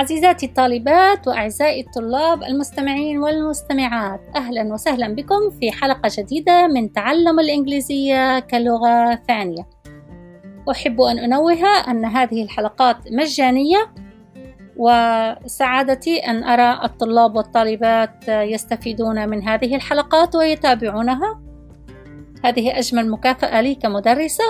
عزيزاتي الطالبات وأعزائي الطلاب المستمعين والمستمعات أهلا وسهلا بكم في حلقة جديدة من تعلم الإنجليزية كلغة ثانية. أحب أن أنوه أن هذه الحلقات مجانية وسعادتي أن أرى الطلاب والطالبات يستفيدون من هذه الحلقات ويتابعونها. هذه أجمل مكافأة لي كمدرسة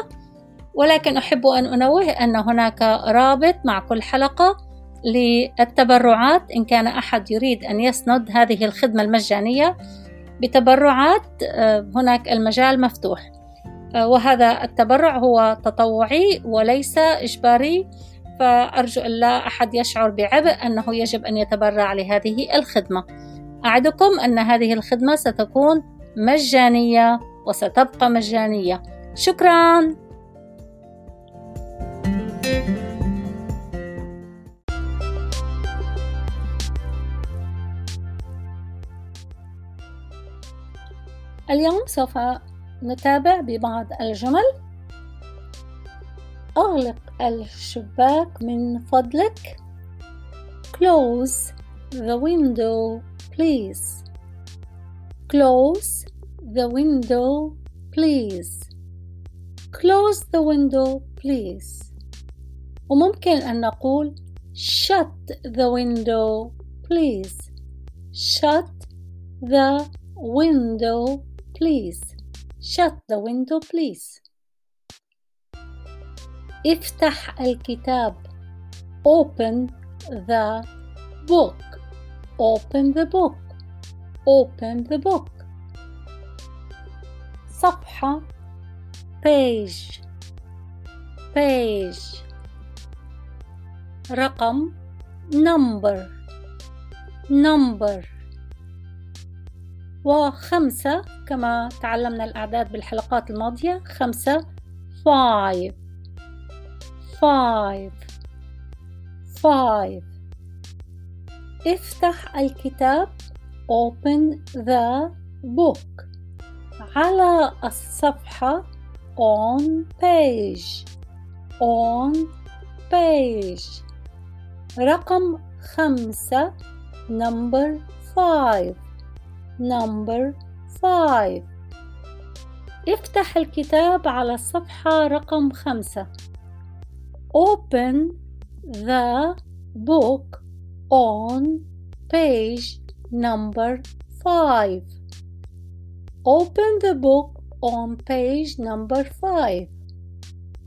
ولكن أحب أن أنوه أن هناك رابط مع كل حلقة للتبرعات إن كان أحد يريد أن يسند هذه الخدمة المجانية بتبرعات هناك المجال مفتوح. وهذا التبرع هو تطوعي وليس إجباري فأرجو أن لا أحد يشعر بعبء أنه يجب أن يتبرع لهذه الخدمة. أعدكم أن هذه الخدمة ستكون مجانية وستبقى مجانية. شكراً. اليوم سوف نتابع ببعض الجمل أغلق الشباك من فضلك Close the window please Close the window please Close the window please وممكن أن نقول Shut the window please Shut the window please shut the window please افتح الكتاب open the book open the book open the book صفحة page page رقم number number وخمسة كما تعلمنا الأعداد بالحلقات الماضية. خمسة five. five. five. افتح الكتاب. open the book. على الصفحة on page. on page. رقم خمسة number five. Number 5 افتح الكتاب على الصفحة رقم خمسة Open the book on page number 5 Open the book on page number 5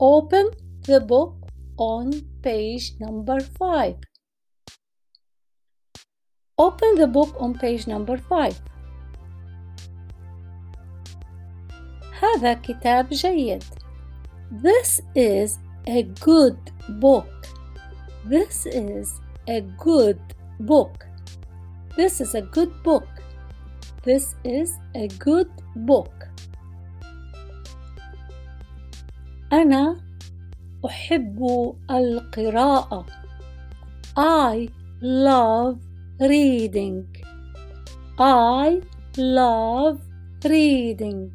Open the book on page number 5 Open the book on page number 5 هذا كتاب جيد. This is a good book. This is a good book. This is a good book. This is a good book. أنا أحب القراءة. I love reading. I love reading.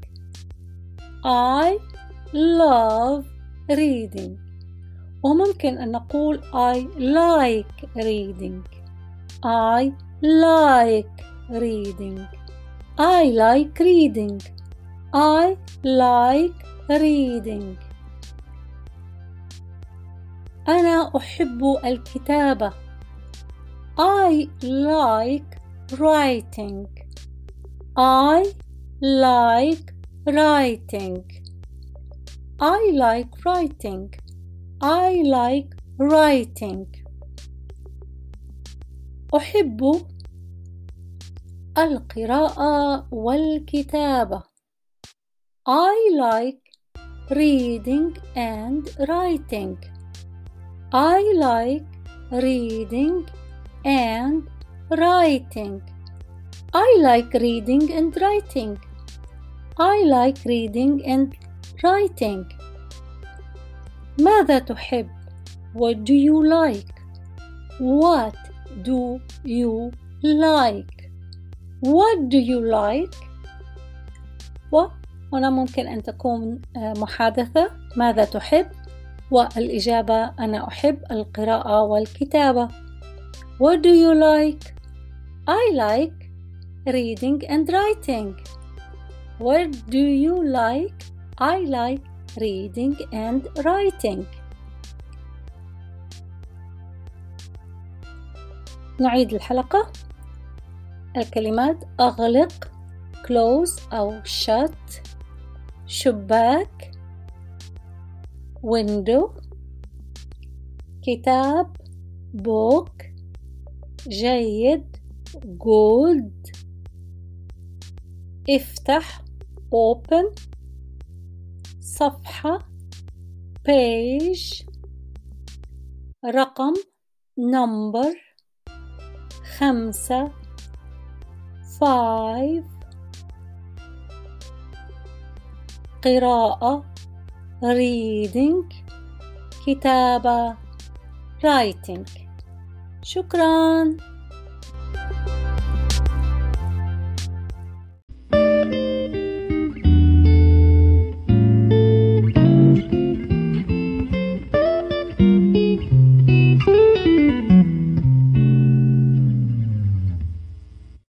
I love reading وممكن أن نقول I like reading I like reading I like reading I like reading أنا أحب الكتابة I like writing I like writing I like writing I like writing أحب القراءة والكتابة I like reading and writing I like reading and writing I like reading and writing I like reading and writing. ماذا تحب? What do you like? What do you like? What do you like? وهنا ممكن أن تكون محادثة ماذا تحب؟ والإجابة أنا أحب القراءة والكتابة. What do you like? I like reading and writing. What do you like? I like reading and writing. نعيد الحلقة الكلمات أغلق close أو shut شباك window كتاب book جيد good افتح open صفحة page رقم number خمسة five قراءة reading كتابة writing شكراً